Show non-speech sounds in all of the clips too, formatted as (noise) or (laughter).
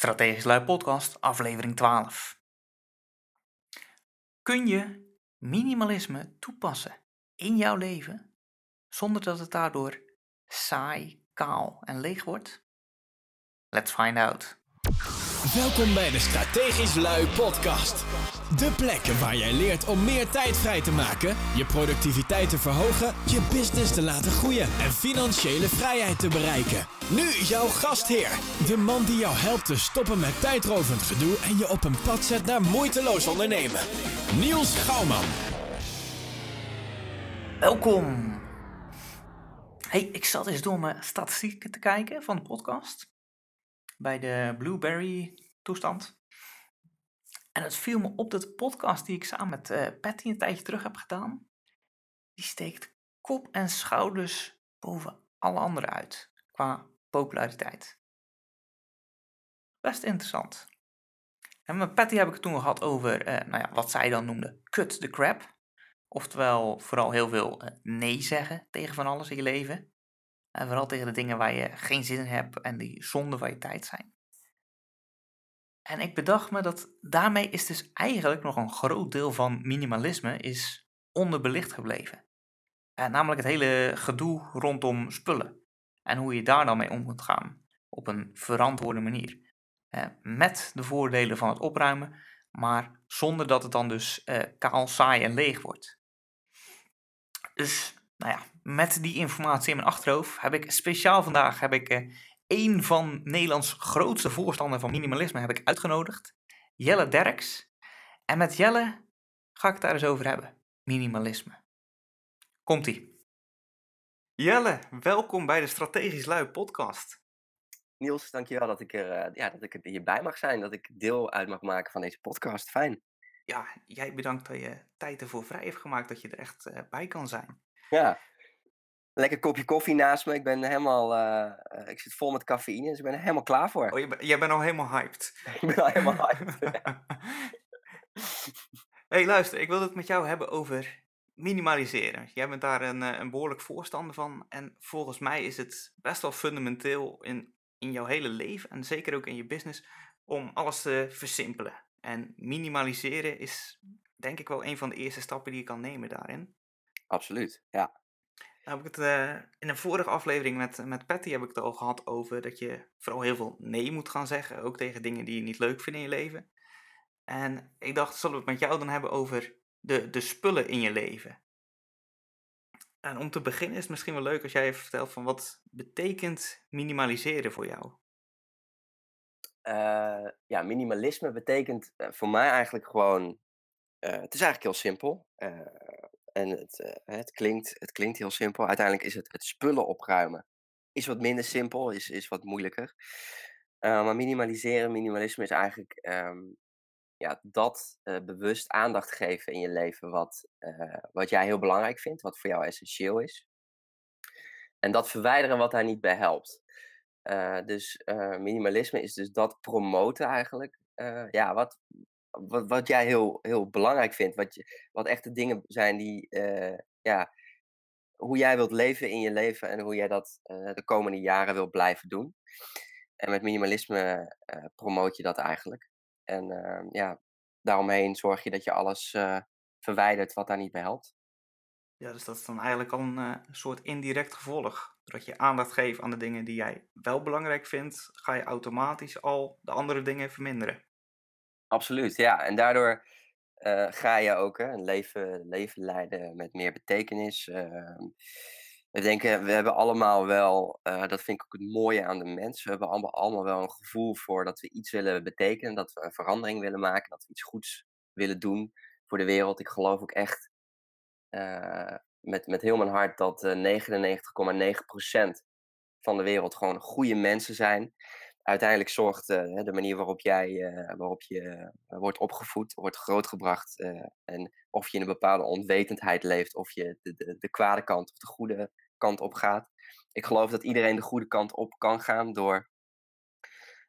Strategisch Lui Podcast, aflevering 12. Kun je minimalisme toepassen in jouw leven zonder dat het daardoor saai, kaal en leeg wordt? Let's find out. Welkom bij de Strategisch Lui Podcast. De plek waar jij leert om meer tijd vrij te maken, je productiviteit te verhogen, je business te laten groeien en financiële vrijheid te bereiken. Nu jouw gastheer, de man die jou helpt te stoppen met tijdrovend gedoe en je op een pad zet naar moeiteloos ondernemen. Niels Gouwman. Welkom. Hey, ik zat eens door mijn statistieken te kijken van de podcast. Bij de Blueberry toestand. En het viel me op dat de podcast die ik samen met uh, Patty een tijdje terug heb gedaan, die steekt kop en schouders boven alle anderen uit qua populariteit. Best interessant. En met Patty heb ik het toen gehad over uh, nou ja, wat zij dan noemde cut the crap. Oftewel vooral heel veel uh, nee zeggen tegen van alles in je leven. En vooral tegen de dingen waar je geen zin in hebt en die zonde van je tijd zijn. En ik bedacht me dat daarmee is dus eigenlijk nog een groot deel van minimalisme is onderbelicht gebleven. En namelijk het hele gedoe rondom spullen. En hoe je daar dan mee om moet gaan. Op een verantwoorde manier. met de voordelen van het opruimen, maar zonder dat het dan dus eh, kaal, saai en leeg wordt. Dus, nou ja, met die informatie in mijn achterhoofd heb ik speciaal vandaag heb ik, eh, een van Nederlands grootste voorstanders van minimalisme heb ik uitgenodigd. Jelle Derks. En met Jelle ga ik het daar eens over hebben. Minimalisme. Komt-ie. Jelle, welkom bij de Strategisch Lui podcast. Niels, dankjewel dat ik, er, uh, ja, dat ik er hierbij mag zijn. Dat ik deel uit mag maken van deze podcast. Fijn. Ja, jij bedankt dat je tijd ervoor vrij hebt gemaakt dat je er echt uh, bij kan zijn. Ja, lekker kopje koffie naast me. Ik ben helemaal, uh, ik zit vol met cafeïne, dus ik ben er helemaal klaar voor. Oh, je jij bent al helemaal hyped. (laughs) ik ben al helemaal hyped. (laughs) hey, luister, ik wil het met jou hebben over minimaliseren. Jij bent daar een, eh, een behoorlijk voorstander van. En volgens mij is het best wel fundamenteel in, in jouw hele leven en zeker ook in je business om alles te versimpelen. En minimaliseren is denk ik wel een van de eerste stappen die je kan nemen daarin. Absoluut, ja. Nou heb ik het, uh, in een vorige aflevering met, met Patty heb ik het al gehad over dat je vooral heel veel nee moet gaan zeggen. Ook tegen dingen die je niet leuk vindt in je leven. En ik dacht, zullen we het met jou dan hebben over de, de spullen in je leven? En om te beginnen is het misschien wel leuk als jij even vertelt van wat betekent minimaliseren voor jou? Uh, ja, minimalisme betekent voor mij eigenlijk gewoon, het is eigenlijk heel simpel. En het, uh, het, klinkt, het klinkt heel simpel. Uiteindelijk is het het spullen opruimen. Is wat minder simpel, is, is wat moeilijker. Uh, maar minimaliseren, minimalisme is eigenlijk um, ja, dat uh, bewust aandacht geven in je leven wat, wat jij heel belangrijk vindt, wat voor jou essentieel is. En dat verwijderen wat daar niet bij helpt. dus minimalisme is dus dat promoten eigenlijk. ja, wat, wat, wat jij heel, heel belangrijk vindt. Wat, je, wat echte dingen zijn die, uh, ja, hoe jij wilt leven in je leven en hoe jij dat uh, de komende jaren wilt blijven doen. En met minimalisme uh, promoot je dat eigenlijk. En ehm, ja, daaromheen zorg je dat je alles verwijdert wat daar niet bij helpt. Ja, dus dat is dan eigenlijk al een soort indirect gevolg. Doordat je aandacht geeft aan de dingen die jij wel belangrijk vindt, ga je automatisch al de andere dingen verminderen. Absoluut, ja. En daardoor uh, ga je ook hè, een leven, leven leiden met meer betekenis. Uh, we denken, we hebben allemaal wel, uh, dat vind ik ook het mooie aan de mens, we hebben allemaal, allemaal wel een gevoel voor dat we iets willen betekenen, dat we een verandering willen maken, dat we iets goeds willen doen voor de wereld. Ik geloof ook echt met, met heel mijn hart dat 99,9% van de wereld gewoon goede mensen zijn uiteindelijk zorgt uh, de manier waarop jij uh, waarop je uh, wordt opgevoed, wordt grootgebracht. en of je in een bepaalde onwetendheid leeft, of je de, de, de kwade kant of de goede kant op gaat. Ik geloof dat iedereen de goede kant op kan gaan door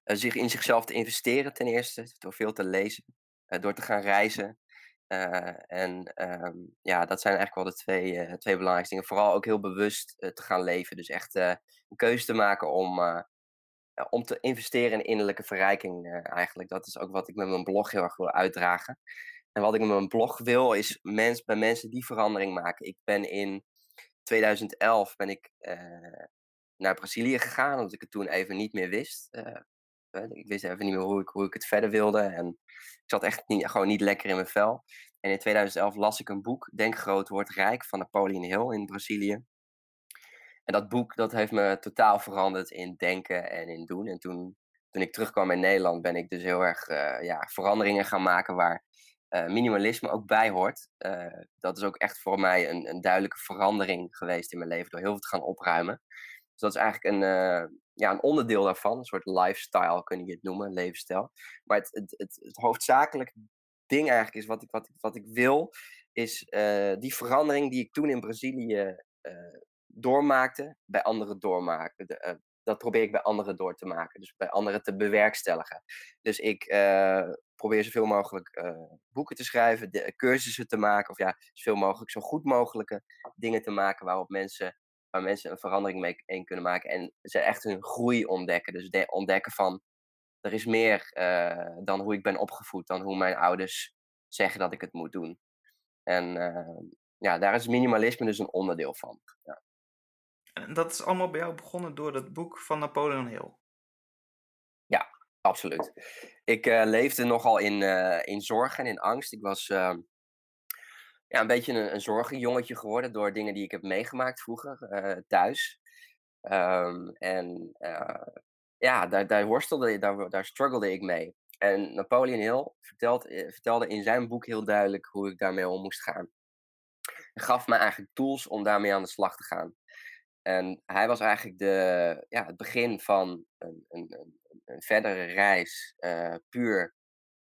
zich in zichzelf te investeren, ten eerste, door veel te lezen, door te gaan reizen. en um, ja, dat zijn eigenlijk wel de twee, twee belangrijkste dingen. Vooral ook heel bewust te gaan leven. Dus echt een keuze te maken om om te investeren in innerlijke verrijking eigenlijk. Dat is ook wat ik met mijn blog heel erg wil uitdragen. En wat ik met mijn blog wil, is mens, bij mensen die verandering maken. Ik ben in 2011 ben ik naar Brazilië gegaan, omdat ik het toen even niet meer wist. ik wist even niet meer hoe ik, hoe ik het verder wilde. En ik zat echt niet, gewoon niet lekker in mijn vel. En in 2011 las ik een boek, Denk groot, word rijk, van Napoleon Hill in Brazilië. En dat boek dat heeft me totaal veranderd in denken en in doen. En toen, toen ik terugkwam in Nederland ben ik dus heel erg uh, ja, veranderingen gaan maken waar uh, minimalisme ook bij hoort. Uh, dat is ook echt voor mij een, een duidelijke verandering geweest in mijn leven door heel veel te gaan opruimen. Dus dat is eigenlijk een, ja, een onderdeel daarvan, een soort lifestyle kun je het noemen, levensstijl. Maar het, het, het, hoofdzakelijk ding eigenlijk is, wat ik, wat, wat ik wil, is die verandering die ik toen in Brazilië uh, doormaakte, bij anderen doormaken. De, uh, dat probeer ik bij anderen door te maken, dus bij anderen te bewerkstelligen. Dus ik probeer zoveel mogelijk boeken te schrijven, de, cursussen te maken, of ja, zoveel mogelijk, zo goed mogelijke dingen te maken waarop mensen, waar mensen een verandering mee kunnen maken en ze echt hun groei ontdekken. Dus de, ontdekken van er is meer uh, dan hoe ik ben opgevoed, dan hoe mijn ouders zeggen dat ik het moet doen. En uh, ja, daar is minimalisme dus een onderdeel van. Ja. En dat is allemaal bij jou begonnen door het boek van Napoleon Hill? Ja, absoluut. Ik uh, leefde nogal in, in zorg en in angst. Ik was ehm, ja, een beetje een, een zorgenjongetje geworden door dingen die ik heb meegemaakt vroeger thuis. Um, en ja, daar, daar worstelde daar, daar struggelde ik mee. En Napoleon Hill vertelt, eh, vertelde in zijn boek heel duidelijk hoe ik daarmee om moest gaan. Gaf me eigenlijk tools om daarmee aan de slag te gaan. En hij was eigenlijk de, ja, het begin van een, een, een verdere reis, uh, puur,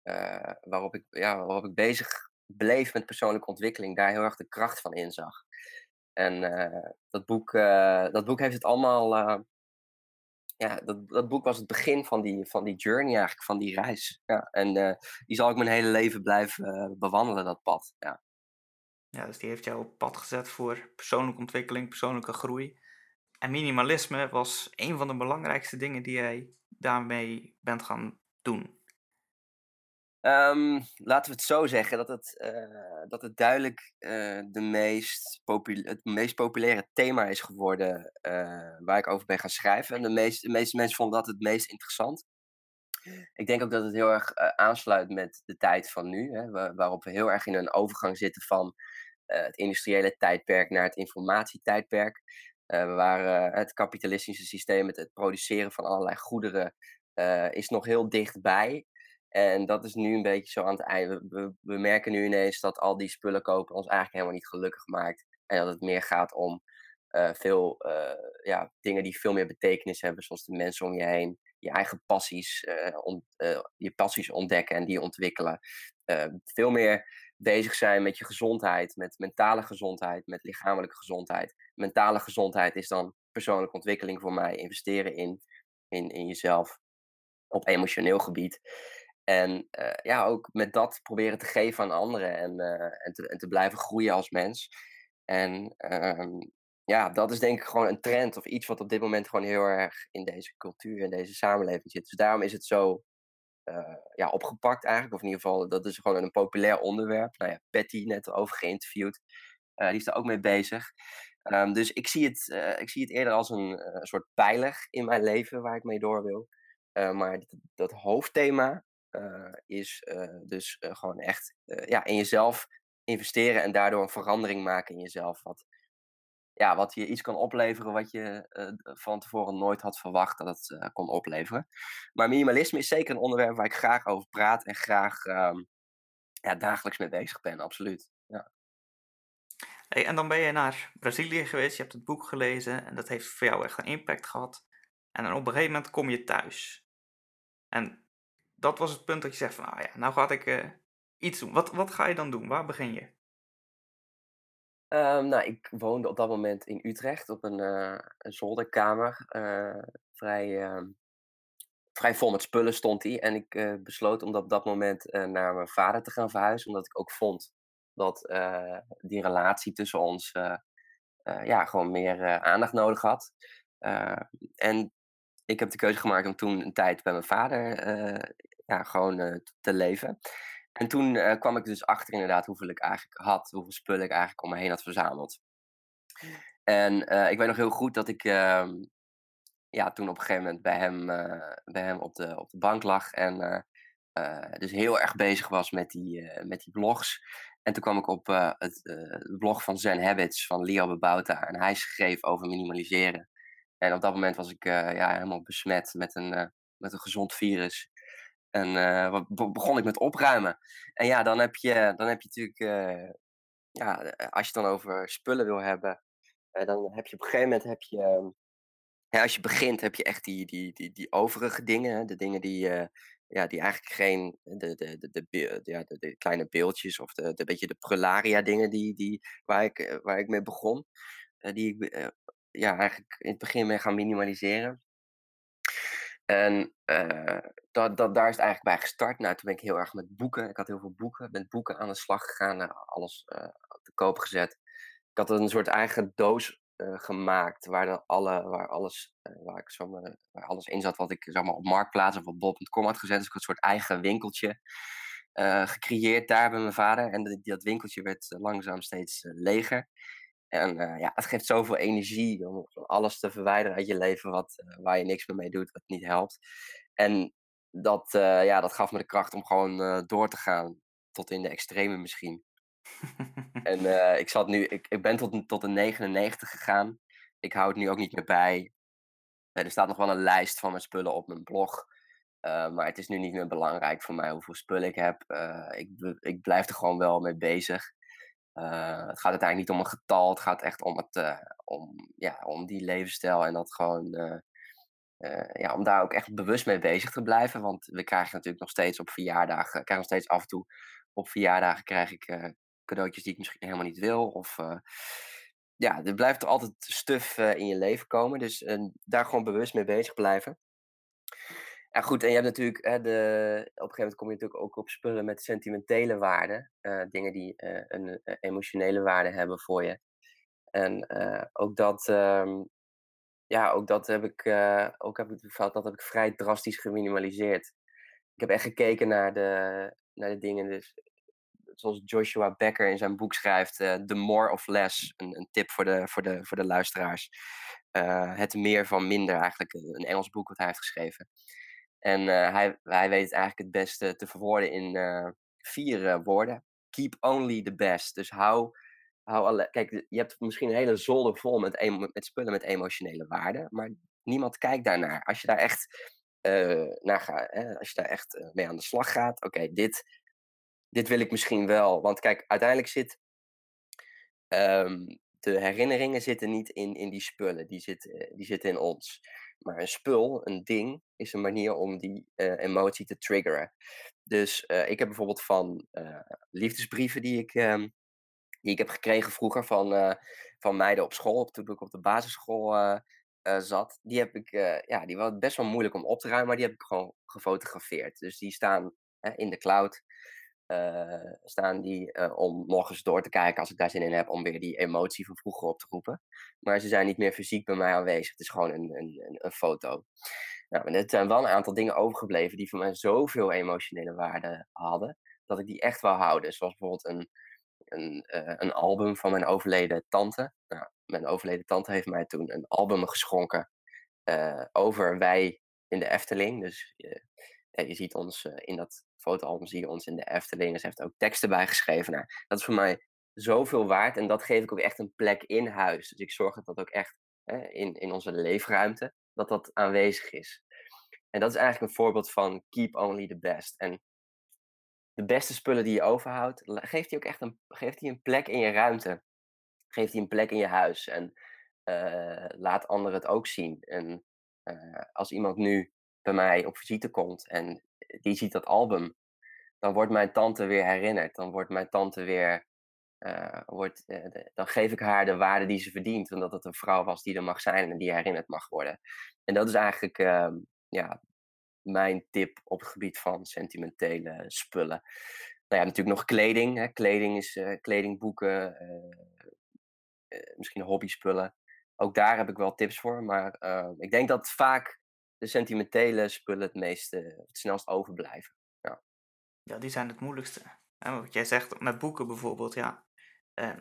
uh, waarop, ik, ja, waarop ik bezig bleef met persoonlijke ontwikkeling, daar heel erg de kracht van inzag. En uh, dat, boek, dat boek heeft het allemaal ja, dat, dat boek was het begin van die, van die journey eigenlijk, van die reis. Ja, en die zal ik mijn hele leven blijven bewandelen, dat pad. Ja. Ja, dus die heeft jou op pad gezet voor persoonlijke ontwikkeling, persoonlijke groei. En minimalisme was een van de belangrijkste dingen die jij daarmee bent gaan doen. Um, laten we het zo zeggen dat het, uh, dat het duidelijk uh, de meest het meest populaire thema is geworden uh, waar ik over ben gaan schrijven. En de, meest, de meeste mensen vonden dat het meest interessant. Ik denk ook dat het heel erg aansluit met de tijd van nu, hè, waarop we heel erg in een overgang zitten van het industriële tijdperk naar het informatietijdperk. waar het kapitalistische systeem, het, het produceren van allerlei goederen, is nog heel dichtbij. En dat is nu een beetje zo aan het einde. We, merken nu ineens dat al die spullen kopen ons eigenlijk helemaal niet gelukkig maakt. En dat het meer gaat om veel ja, dingen die veel meer betekenis hebben, zoals de mensen om je heen, je eigen passies, uh, je passies ontdekken en die ontwikkelen. veel meer bezig zijn met je gezondheid, met mentale gezondheid, met lichamelijke gezondheid. Mentale gezondheid is dan persoonlijke ontwikkeling voor mij, investeren in, in, in jezelf op emotioneel gebied. En uh, ja, ook met dat proberen te geven aan anderen en, uh, en, te, en te blijven groeien als mens. En uh, ja, dat is denk ik gewoon een trend of iets wat op dit moment gewoon heel erg in deze cultuur en deze samenleving zit. Dus daarom is het zo eh, ja, opgepakt eigenlijk. Of in ieder geval, dat is gewoon een populair onderwerp. Nou ja, Patty net over geïnterviewd. die is daar ook mee bezig. Um, dus ik zie, het, ik zie het eerder als een soort pijler in mijn leven waar ik mee door wil. maar dat, dat hoofdthema, is dus gewoon echt ja, in jezelf investeren en daardoor een verandering maken in jezelf. Wat, ja, wat je iets kan opleveren wat je van tevoren nooit had verwacht dat het kon opleveren. Maar minimalisme is zeker een onderwerp waar ik graag over praat en graag um, ja, dagelijks mee bezig ben, absoluut. Ja. Hey, en dan ben je naar Brazilië geweest, je hebt het boek gelezen en dat heeft voor jou echt een impact gehad. En dan op een gegeven moment kom je thuis. En dat was het punt dat je zegt van, ah ja, nou ga ik uh, iets doen. Wat, wat ga je dan doen? Waar begin je? Um, nou, ik woonde op dat moment in Utrecht op een, uh, een zolderkamer. Uh, vrij, uh, vrij vol met spullen stond die. En ik besloot om op dat moment naar mijn vader te gaan verhuizen. Omdat ik ook vond dat die relatie tussen ons ja, gewoon meer aandacht nodig had. en ik heb de keuze gemaakt om toen een tijd bij mijn vader eh, ja, gewoon eh, te leven. En toen eh, kwam ik dus achter inderdaad hoeveel ik eigenlijk had, hoeveel spullen ik eigenlijk om me heen had verzameld. En eh, ik weet nog heel goed dat ik ehm, ja, toen op een gegeven moment bij hem, eh, bij hem op, de, op de bank lag en dus heel erg bezig was met die, met die blogs. En toen kwam ik op het blog van Zen Habits van Leo Bebouta en hij schreef over minimaliseren. En op dat moment was ik ja, helemaal besmet met een, met een gezond virus. En eh, begon ik met opruimen. En ja, dan heb je, dan heb je natuurlijk, eh, ja, eh, als je het dan over spullen wil hebben, dan heb je op een gegeven moment heb je, ehm, als je begint heb je echt die, die, die, die overige dingen, de dingen die, ja, die eigenlijk geen, de, de, de, ja, de, kleine beeldjes of de, de beetje de prularia dingen die, die, waar, ik, waar ik mee begon, die ik ja, eigenlijk in het begin mee gaan minimaliseren. En eh, dat, dat, daar is het eigenlijk bij gestart. Nou, toen ben ik heel erg met boeken. Ik had heel veel boeken. Ben boeken aan de slag gegaan. eh, alles eh, te koop gezet. Ik had een soort eigen doos gemaakt. Waar, alle, waar, alles, waar, ik zo maar, waar alles in zat wat ik zeg maar, op Marktplaats of op bol.com had gezet. Dus ik had een soort eigen winkeltje gecreëerd daar bij mijn vader. En dat, dat winkeltje werd langzaam steeds leger. En eh, ja, het geeft zoveel energie om alles te verwijderen uit je leven wat, eh, waar je niks meer mee doet, wat niet helpt. En dat, eh, ja, dat gaf me de kracht om gewoon door te gaan tot in de extreme misschien. En (laughs) ik, zat nu, ik, ik ben tot, tot een 99 gegaan. Ik hou het nu ook niet meer bij. Er staat nog wel een lijst van mijn spullen op mijn blog. maar het is nu niet meer belangrijk voor mij hoeveel spullen ik heb. Ik, ik blijf er gewoon wel mee bezig. Eh, het gaat uiteindelijk niet om een getal. Het gaat echt om, het, eh, om, ja, om die levensstijl. En dat gewoon, eh, ja, om daar ook echt bewust mee bezig te blijven. Want we krijgen natuurlijk nog steeds op verjaardagen, ik krijg nog steeds af en toe op verjaardagen krijg ik cadeautjes die ik misschien helemaal niet wil. Of ja, er blijft altijd stuf in je leven komen. Dus daar gewoon bewust mee bezig blijven. Ja, goed, en je hebt natuurlijk, hè, de, op een gegeven moment kom je natuurlijk ook op spullen met sentimentele waarde. eh, dingen die eh, een eh, emotionele waarde hebben voor je. En ook dat, ehm, ja, ook dat heb ik, ook heb ik, dat heb ik vrij drastisch geminimaliseerd. Ik heb echt gekeken naar de, naar de dingen, dus, zoals Joshua Becker in zijn boek schrijft, The More of Less. Een, een tip voor de, voor de, voor de luisteraars. Het meer van minder, eigenlijk een Engels boek wat hij heeft geschreven. En eh, hij, hij weet het eigenlijk het beste te verwoorden in eh, vier eh, woorden. Keep only the best. Dus hou, hou. Kijk, je hebt misschien een hele zolder vol met, met spullen met emotionele waarde. Maar niemand kijkt daarnaar. Als je daar echt, naar gaat, hè, als je daar echt mee aan de slag gaat. Oké, dit, dit wil ik misschien wel. Want kijk, uiteindelijk zit. ehm, de herinneringen zitten niet in, in die spullen, die zitten, die zitten in ons. Maar een spul, een ding, is een manier om die eh, emotie te triggeren. Dus eh, ik heb bijvoorbeeld van eh, liefdesbrieven die ik, ehm, die ik heb gekregen vroeger van, van meiden op school, toen ik op de basisschool zat. Die heb ik, ja, die was best wel moeilijk om op te ruimen, maar die heb ik gewoon gefotografeerd. Dus die staan in de cloud. Eh, staan die eh, om nog eens door te kijken als ik daar zin in heb, om weer die emotie van vroeger op te roepen. Maar ze zijn niet meer fysiek bij mij aanwezig. Het is gewoon een, een, een, foto. Nou, er zijn wel een aantal dingen overgebleven die voor mij zoveel emotionele waarde hadden, dat ik die echt wou houden. Zoals bijvoorbeeld een, een, eh, een album van mijn overleden tante. Nou, mijn overleden tante heeft mij toen een album geschonken over wij in de Efteling. Dus je ziet ons in dat fotoalbum, zie je ons in de Efteling. Ze heeft ook teksten bijgeschreven. Nou, dat is voor mij zoveel waard en dat geef ik ook echt een plek in huis. Dus ik zorg dat dat ook echt hè, in, in onze leefruimte, dat dat aanwezig is. En dat is eigenlijk een voorbeeld van keep only the best. En de beste spullen die je overhoudt, geeft die ook echt een, geeft die een plek in je ruimte. Geeft die een plek in je huis. En eh, laat anderen het ook zien. En eh, als iemand nu bij mij op visite komt en die ziet dat album, dan wordt mijn tante weer herinnerd. Dan wordt mijn tante weer. eh, wordt, eh, dan geef ik haar de waarde die ze verdient. Omdat het een vrouw was die er mag zijn en die herinnerd mag worden. En dat is eigenlijk ehm, ja, mijn tip op het gebied van sentimentele spullen. Nou ja, natuurlijk nog kleding. Hè. Kleding is eh, kledingboeken, eh, eh, misschien hobbyspullen. Ook daar heb ik wel tips voor. Maar eh, ik denk dat vaak de sentimentele spullen het meest, uh, het snelst overblijven. Ja. ja, die zijn het moeilijkste. En wat jij zegt met boeken bijvoorbeeld, ja.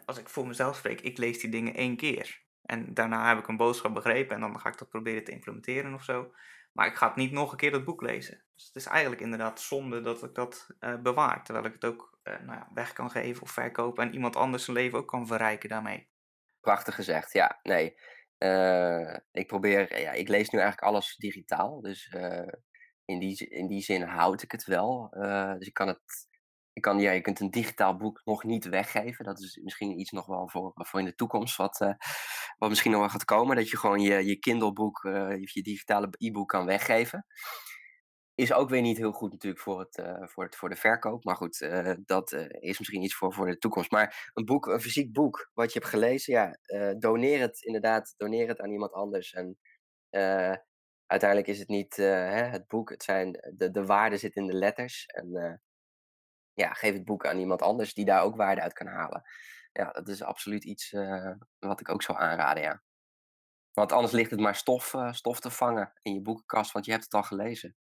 Als ik voor mezelf spreek, ik lees die dingen één keer. En daarna heb ik een boodschap begrepen en dan ga ik dat proberen te implementeren of zo. Maar ik ga het niet nog een keer dat boek lezen. Dus het is eigenlijk inderdaad zonde dat ik dat uh, bewaar. Terwijl ik het ook uh, nou ja, weg kan geven of verkopen. En iemand anders zijn leven ook kan verrijken daarmee. Prachtig gezegd, ja. Nee. Uh, ik probeer, ja, ik lees nu eigenlijk alles digitaal. Dus in, die, in die zin houd ik het wel. dus ik kan het je, kan, ja, je kunt een digitaal boek nog niet weggeven. Dat is misschien iets nog wel voor, voor in de toekomst wat, wat misschien nog wel gaat komen. Dat je gewoon je, je Kindle-boek, je digitale e-book kan weggeven. Is ook weer niet heel goed natuurlijk voor, het, uh, voor, het, voor de verkoop. Maar goed, dat is misschien iets voor, voor de toekomst. Maar een boek, een fysiek boek, wat je hebt gelezen, ja, doneer het inderdaad, doneer het aan iemand anders. En uiteindelijk is het niet hè, het boek, het zijn, de, de waarde zit in de letters. En ja, geef het boek aan iemand anders die daar ook waarde uit kan halen. Ja, dat is absoluut iets wat ik ook zou aanraden, ja. Want anders ligt het maar stof, stof te vangen in je boekenkast, want je hebt het al gelezen.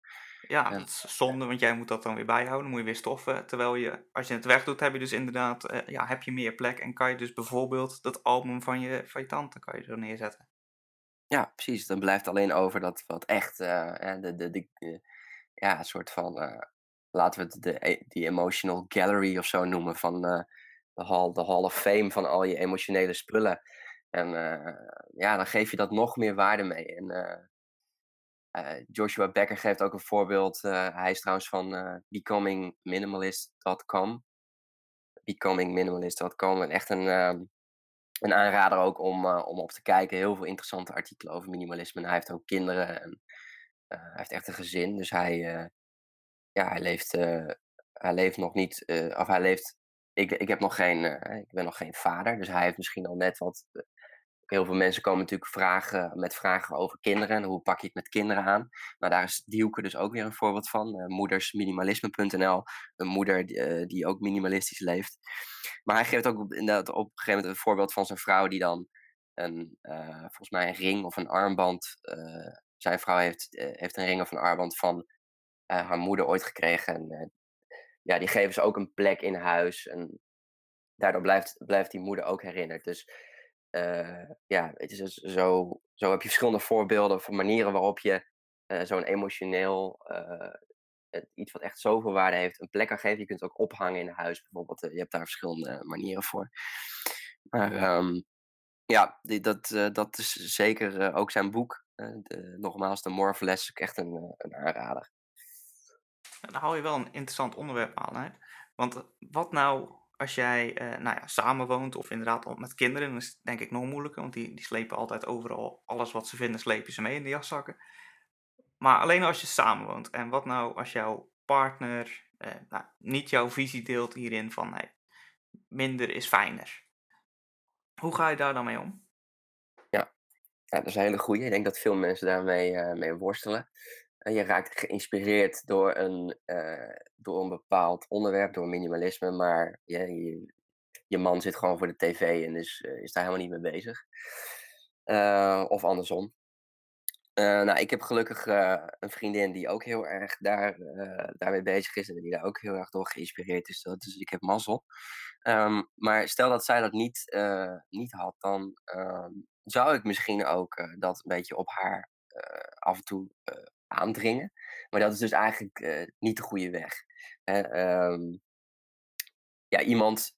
Ja, dat is zonde, want jij moet dat dan weer bijhouden. Dan moet je weer stoffen. Terwijl je, als je het wegdoet, heb je dus inderdaad uh, ja, heb je meer plek. En kan je dus bijvoorbeeld dat album van je, van je tante kan je zo neerzetten. Ja, precies. Dan blijft alleen over dat wat echt de, de, de, de, ja, een soort van laten we het de, e, die emotional gallery of zo noemen van de, hall, de Hall of Fame van al je emotionele spullen. En ja, dan geef je dat nog meer waarde mee. En uh, Joshua Becker geeft ook een voorbeeld. hij is trouwens van becomingminimalist.com. Becomingminimalist.com. En echt een, een aanrader ook om, om op te kijken. Heel veel interessante artikelen over minimalisme. Hij heeft ook kinderen en hij heeft echt een gezin. Dus hij ja, hij leeft, uh, hij leeft nog niet, uh, of hij leeft, ik, ik heb nog geen, uh, ik ben nog geen vader, dus hij heeft misschien al net wat, heel veel mensen komen natuurlijk vragen, met vragen over kinderen en hoe pak je het met kinderen aan. Nou, daar is Dielke dus ook weer een voorbeeld van, moedersminimalisme.nl, een moeder die, die, ook minimalistisch leeft. Maar hij geeft ook inderdaad op een gegeven moment een voorbeeld van zijn vrouw die dan een, volgens mij een ring of een armband, zijn vrouw heeft, heeft een ring of een armband van haar moeder ooit gekregen. En ja, die geven ze ook een plek in huis. En daardoor blijft, blijft die moeder ook herinnerd. Dus uh, ja, het is zo, zo heb je verschillende voorbeelden van manieren waarop je zo'n emotioneel, iets wat echt zoveel waarde heeft, een plek kan geven. Je kunt het ook ophangen in huis bijvoorbeeld. je hebt daar verschillende manieren voor. Maar um, ja, die, dat, dat is zeker ook zijn boek. De, nogmaals, de Morphless is echt een, een aanrader. Dan hou je wel een interessant onderwerp aan. Hè? Want wat nou als jij uh, nou ja, samenwoont of inderdaad met kinderen, dan is het denk ik nog moeilijker, want die, die slepen altijd overal alles wat ze vinden, slepen ze mee in de jaszakken. Maar alleen als je samenwoont. En wat nou als jouw partner uh, nou, niet jouw visie deelt hierin van minder is fijner. Hoe ga je daar dan mee om? Ja, ja dat is een hele goede. Ik denk dat veel mensen daarmee uh, mee worstelen. Je raakt geïnspireerd door een, uh, door een bepaald onderwerp, door minimalisme, maar je, je man zit gewoon voor de tv en is, uh, is daar helemaal niet mee bezig. Uh, of andersom. nou, ik heb gelukkig een vriendin die ook heel erg daar, daarmee bezig is en die daar ook heel erg door geïnspireerd is. Dus ik heb mazzel. Um, maar stel dat zij dat niet, niet had, dan ehm, zou ik misschien ook dat een beetje op haar af en toe aandringen. Maar dat is dus eigenlijk uh, niet de goede weg. Um, ja, iemand,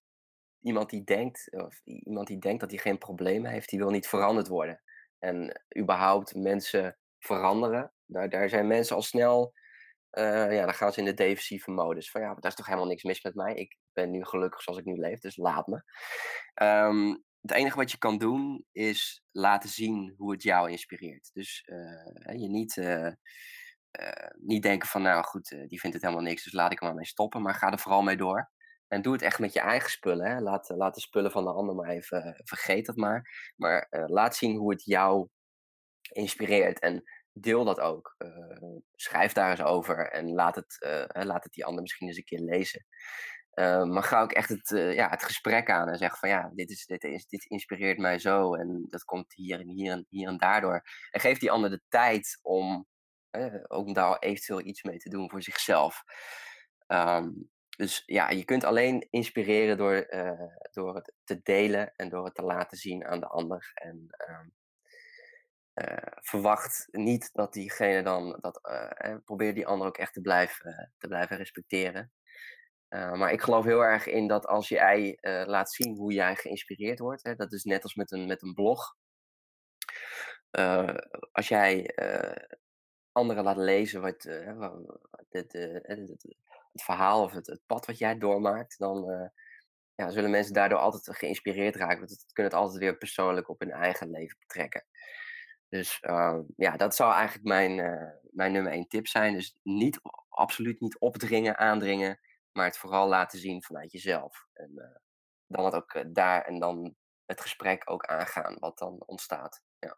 iemand, die denkt, of iemand die denkt dat hij geen problemen heeft, die wil niet veranderd worden. En überhaupt mensen veranderen, daar, daar zijn mensen al snel, uh, ja, dan gaan ze in de defensieve modus. Van ja, daar is toch helemaal niks mis met mij. Ik ben nu gelukkig zoals ik nu leef, dus laat me. Um, het enige wat je kan doen is laten zien hoe het jou inspireert. Dus uh, je niet, uh, uh, niet denken van, nou goed, die vindt het helemaal niks, dus laat ik er maar mee stoppen. Maar ga er vooral mee door. En doe het echt met je eigen spullen. Hè. Laat, laat de spullen van de ander maar even, vergeet dat maar. Maar laat zien hoe het jou inspireert. En deel dat ook. schrijf daar eens over en laat het, laat het die ander misschien eens een keer lezen. Uh, maar ga ook echt het, uh, ja, het gesprek aan en zeg van ja, dit, is, dit, is, dit inspireert mij zo en dat komt hier en hier en hier en daardoor. En geef die ander de tijd om ook om daar eventueel iets mee te doen voor zichzelf. Ehm, dus ja, je kunt alleen inspireren door, eh, door het te delen en door het te laten zien aan de ander. En ehm, eh, verwacht niet dat diegene dan, dat, probeer die ander ook echt te blijven, te blijven respecteren. Maar ik geloof heel erg in dat als jij laat zien hoe jij geïnspireerd wordt, hè, dat is net als met een, met een blog. als jij anderen laat lezen wat, de, het verhaal of het, het, pad wat jij doormaakt, dan ja, zullen mensen daardoor altijd geïnspireerd raken. Want het kunnen het altijd weer persoonlijk op hun eigen leven betrekken. Dus uh, ja, dat zou eigenlijk mijn, mijn nummer één tip zijn. Dus niet, absoluut niet opdringen, aandringen, maar het vooral laten zien vanuit jezelf. En dan het ook daar en dan het gesprek ook aangaan wat dan ontstaat. Ja.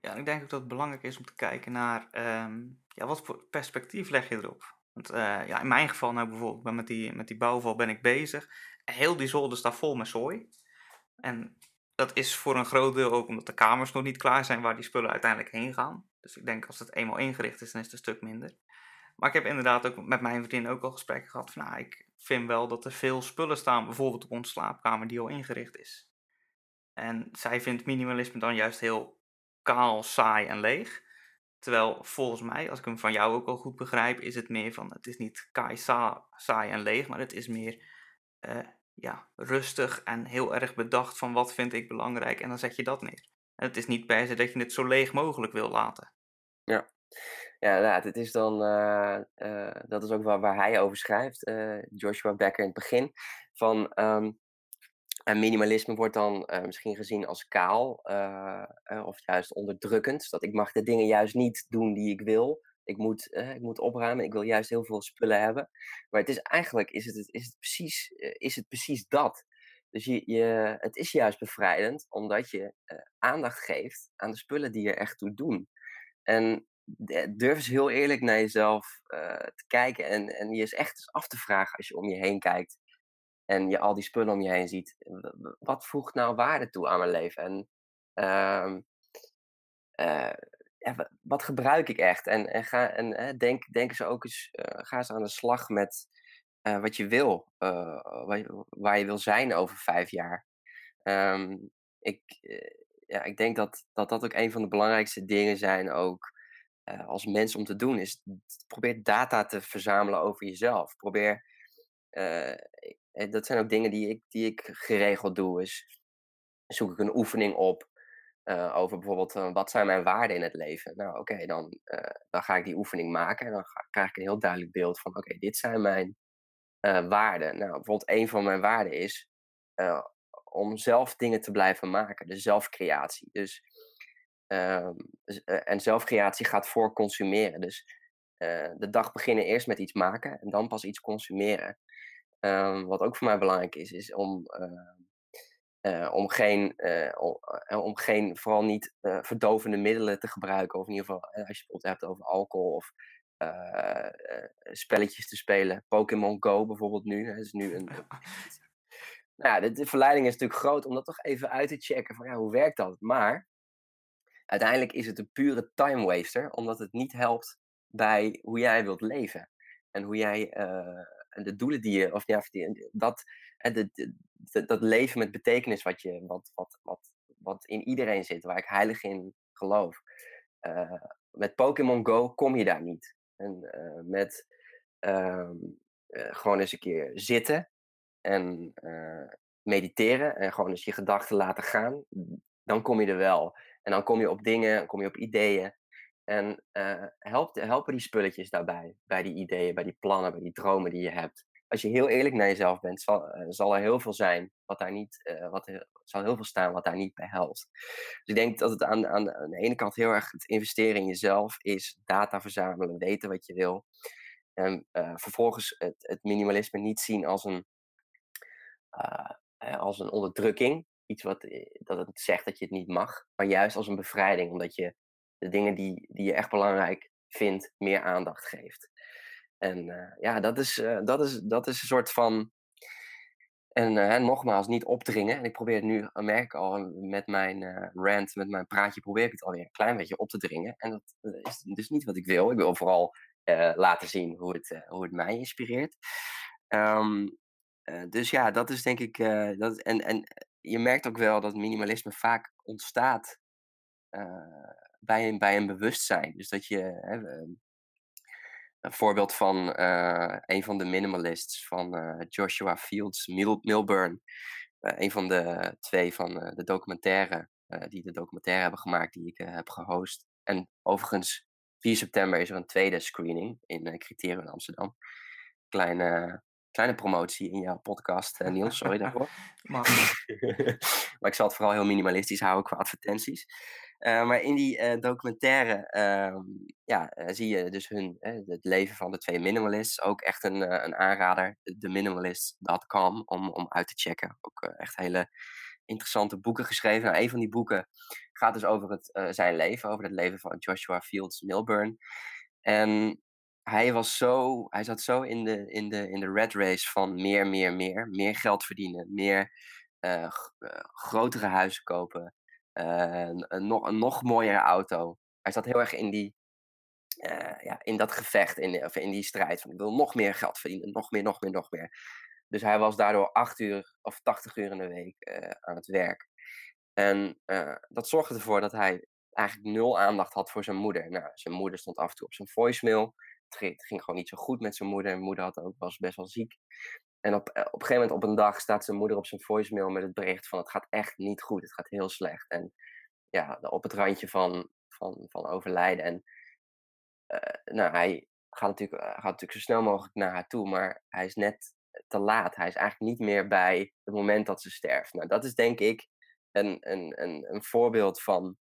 Ja, ik denk ook dat het belangrijk is om te kijken naar um, ja, wat voor perspectief leg je erop. Want uh, ja, in mijn geval, nou bijvoorbeeld, ben met die, met die bouwval ben ik bezig. Heel die zolder staat vol met zooi. En dat is voor een groot deel ook omdat de kamers nog niet klaar zijn waar die spullen uiteindelijk heen gaan. Dus ik denk als het eenmaal ingericht is, dan is het een stuk minder. Maar ik heb inderdaad ook met mijn vriendin ook al gesprekken gehad van, nou, ik vind wel dat er veel spullen staan, bijvoorbeeld op onze slaapkamer, die al ingericht is. En zij vindt minimalisme dan juist heel kaal, saai en leeg. Terwijl volgens mij, als ik hem van jou ook al goed begrijp, is het meer van, het is niet kai saai en leeg, maar het is meer uh, ja, rustig en heel erg bedacht van wat vind ik belangrijk en dan zet je dat neer. En het is niet per se dat je het zo leeg mogelijk wil laten. Ja, ja inderdaad. Het is dan, uh, uh, dat is ook waar, waar hij over schrijft, Joshua Becker in het begin, van en minimalisme wordt dan uh, misschien gezien als kaal uh, uh, of juist onderdrukkend. Dat ik mag de dingen juist niet doen die ik wil. Ik moet, ik moet opruimen, ik wil juist heel veel spullen hebben. Maar het is eigenlijk is het, is het, precies, is het precies dat. Dus je, je, het is juist bevrijdend omdat je aandacht geeft aan de spullen die er echt toe doen. En durf eens heel eerlijk naar jezelf te kijken en, en je eens echt eens af te vragen als je om je heen kijkt en je al die spullen om je heen ziet, wat voegt nou waarde toe aan mijn leven? En uh, uh, wat gebruik ik echt? En, en, ga, en denk, denk eens ook eens, uh, ga eens aan de slag met wat je wil, waar je, waar, wil zijn over vijf jaar. Um, ik, ja, ik denk dat, dat dat ook een van de belangrijkste dingen zijn ook als mens om te doen. Is probeer data te verzamelen over jezelf. Probeer uh, dat zijn ook dingen die ik, die ik geregeld doe. Is zoek ik een oefening op over bijvoorbeeld wat zijn mijn waarden in het leven. Nou oké, dan, dan ga ik die oefening maken en dan ga, krijg ik een heel duidelijk beeld van oké, dit zijn mijn waarden. Nou bijvoorbeeld een van mijn waarden is om zelf dingen te blijven maken. Dus zelfcreatie. Dus, ehm, dus en zelfcreatie gaat voor consumeren. Dus de dag beginnen eerst met iets maken en dan pas iets consumeren. Um, wat ook voor mij belangrijk is, is om, uh, uh, om, geen, om, om, geen, vooral niet verdovende middelen te gebruiken. Of in ieder geval, als je het hebt over alcohol of spelletjes te spelen. Pokémon Go bijvoorbeeld nu. Dat is nu een. (laughs) nou ja, de, de, verleiding is natuurlijk groot om dat toch even uit te checken. Van ja, hoe werkt dat? Maar uiteindelijk is het een pure time waster, omdat het niet helpt bij hoe jij wilt leven. En hoe jij de doelen die je, of ja, dat, de, dat leven met betekenis wat, je, wat, wat, wat, wat in iedereen zit, waar ik heilig in geloof. Uh, met Pokémon Go kom je daar niet. En uh, met uh, gewoon eens een keer zitten en mediteren en gewoon eens je gedachten laten gaan, dan kom je er wel. En dan kom je op dingen, kom je op ideeën. En uh, help, helpen die spulletjes daarbij, bij die ideeën, bij die plannen, bij die dromen die je hebt. Als je heel eerlijk naar jezelf bent, zal, zal er heel veel zijn wat daar niet, uh, wat zal heel veel staan wat daar niet bij helpt. Dus ik denk dat het aan, aan, aan de ene kant heel erg het investeren in jezelf is, data verzamelen, weten wat je wil. En vervolgens het, het, minimalisme niet zien als een, als een onderdrukking, iets wat dat het zegt dat je het niet mag, maar juist als een bevrijding, omdat je de dingen die, die je echt belangrijk vindt, meer aandacht geeft. En uh, ja, dat is, uh, dat, is, dat is een soort van. En uh, nogmaals, niet opdringen. En ik probeer het nu, merk ik al, met mijn rant, met mijn praatje, probeer ik het alweer een klein beetje op te dringen. En dat is dus niet wat ik wil. Ik wil vooral laten zien hoe het, hoe het mij inspireert. Um, dus ja, dat is denk ik. dat, en, en je merkt ook wel dat minimalisme vaak ontstaat bij, een, bij een bewustzijn. Dus dat je. Een voorbeeld van uh, een van de minimalists van uh, Joshua Fields, Mil Milburn. Een van de twee van de documentaire, die de documentaire hebben gemaakt, die ik heb gehost. En overigens, 4 september is er een tweede screening in Criterium in Amsterdam. Kleine, kleine promotie in jouw podcast, Niels, sorry daarvoor. (laughs) (laughs) maar ik zal het vooral heel minimalistisch houden qua advertenties. Uh, maar in die uh, documentaire uh, ja, uh, zie je dus hun, het leven van de twee minimalists. Ook echt een, een aanrader, theminimalist.com, om, om uit te checken. Ook echt hele interessante boeken geschreven. Nou, een van die boeken gaat dus over het, zijn leven, over het leven van Joshua Fields Milburn. En hij, was zo, hij zat zo in de, in, de, in de red race van meer, meer, meer. Meer geld verdienen, meer grotere huizen kopen. Uh, een, nog, een nog mooiere auto. Hij zat heel erg in, die, ja, in dat gevecht, in, of in die strijd. Van, ik wil nog meer geld verdienen, nog meer, nog meer, nog meer. Dus hij was daardoor acht uur of tachtig uur in de week aan het werk. En dat zorgde ervoor dat hij eigenlijk nul aandacht had voor zijn moeder. Nou, zijn moeder stond af en toe op zijn voicemail. Het ging, gewoon niet zo goed met zijn moeder. Zijn moeder had ook, was best wel ziek. En op, eh, op een gegeven moment op een dag staat zijn moeder op zijn voicemail met het bericht van het gaat echt niet goed, het gaat heel slecht. En ja, op het randje van, van, van overlijden. En uh, nou, hij gaat natuurlijk, gaat natuurlijk zo snel mogelijk naar haar toe, maar hij is net te laat. Hij is eigenlijk niet meer bij het moment dat ze sterft. Nou, dat is denk ik een, een, een, een voorbeeld van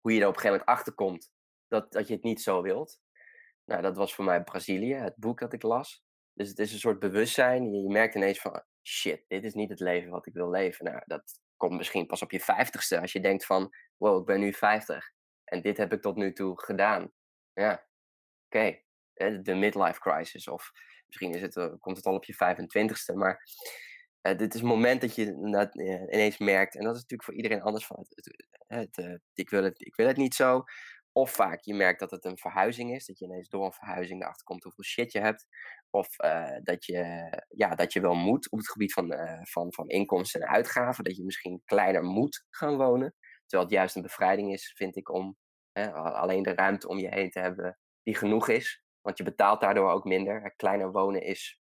hoe je er op een gegeven moment achter komt dat, dat je het niet zo wilt. Nou, dat was voor mij Brazilië, het boek dat ik las. Dus het is een soort bewustzijn. Je, merkt ineens van, shit, dit is niet het leven wat ik wil leven. Nou, dat komt misschien pas op je vijftigste. Als je denkt van, wow, ik ben nu vijftig. En dit heb ik tot nu toe gedaan. Ja, oké. Okay. De midlife crisis. Of misschien is het, eh, komt het al op je 25ste. Maar uh, dit is het moment dat je dat, ineens merkt. En dat is natuurlijk voor iedereen anders. Van, het, ik, wil het, ik wil het niet zo. Of vaak je merkt dat het een verhuizing is. Dat je ineens door een verhuizing erachter komt hoeveel shit je hebt. Of uh, dat, je, ja, dat je wel moet op het gebied van, uh, van, van inkomsten en uitgaven. Dat je misschien kleiner moet gaan wonen. Terwijl het juist een bevrijding is, vind ik, om hè, alleen de ruimte om je heen te hebben die genoeg is. Want je betaalt daardoor ook minder. Kleiner wonen is,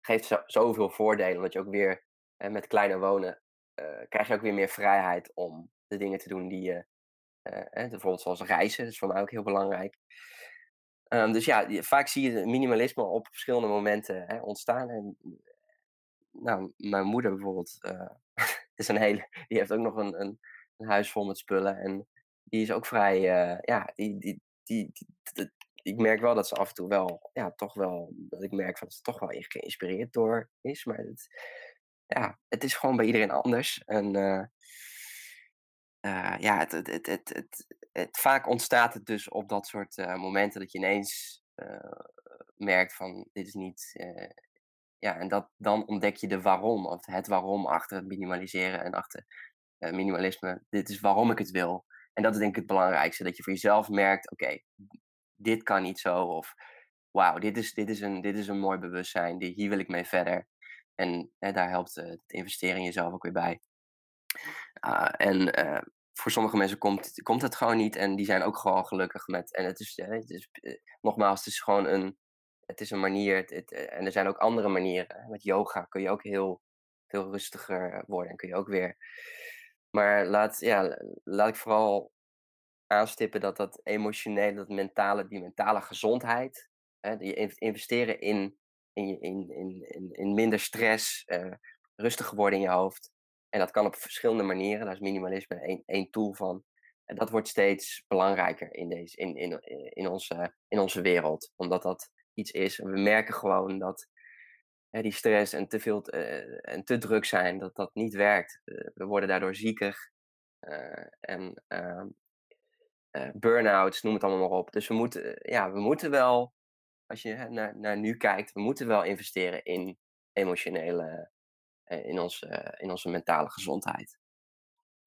geeft zo, zoveel voordelen. Dat je ook weer hè, met kleiner wonen uh, krijg je ook weer meer vrijheid om de dingen te doen die je bijvoorbeeld zoals reizen, dat is voor mij ook heel belangrijk. Um, dus ja, vaak zie je minimalisme op verschillende momenten hè, ontstaan. En, nou, mijn moeder bijvoorbeeld, uh, (laughs) is een hele, die heeft ook nog een, een, een, huis vol met spullen. En die is ook vrij, ja, die, die, die, ik merk wel dat ze af en toe wel, ja, toch wel, dat ik merk dat ze toch wel geïnspireerd door is. Maar het, ja, het is gewoon bij iedereen anders. En uh, ja, het, het, het, het, vaak ontstaat het dus op dat soort uh, momenten dat je ineens uh, merkt van dit is niet. ja, en dat, dan ontdek je de waarom, of het waarom achter het minimaliseren en achter minimalisme. Dit is waarom ik het wil. En dat is denk ik het belangrijkste, dat je voor jezelf merkt, oké, dit kan niet zo, of wauw, dit is, dit, is een, dit is een mooi bewustzijn, hier wil ik mee verder. En daar helpt het investeren in jezelf ook weer bij. Uh, en uh, voor sommige mensen komt, komt het gewoon niet en die zijn ook gewoon gelukkig met. En het is, het is uh, nogmaals, het is gewoon een, het is een manier. Het, en er zijn ook andere manieren. Met yoga kun je ook heel veel rustiger worden en kun je ook weer. Maar laat, ja, laat ik vooral aanstippen dat dat emotionele, dat mentale, die mentale gezondheid, hè, die investeren in, in, in, in, in minder stress, rustiger worden in je hoofd. En dat kan op verschillende manieren. Daar is minimalisme één, tool van. En dat wordt steeds belangrijker in, deze, in, in, in, onze, in onze wereld. Omdat dat iets is. We merken gewoon dat hè, die stress en te veel uh, en te druk zijn, dat dat niet werkt. Uh, we worden daardoor zieker. Uh, en ehm, burn-outs, noem het allemaal maar op. Dus we moeten, ja, we moeten wel, als je naar, naar nu kijkt, we moeten wel investeren in emotionele in, ons, in onze mentale gezondheid.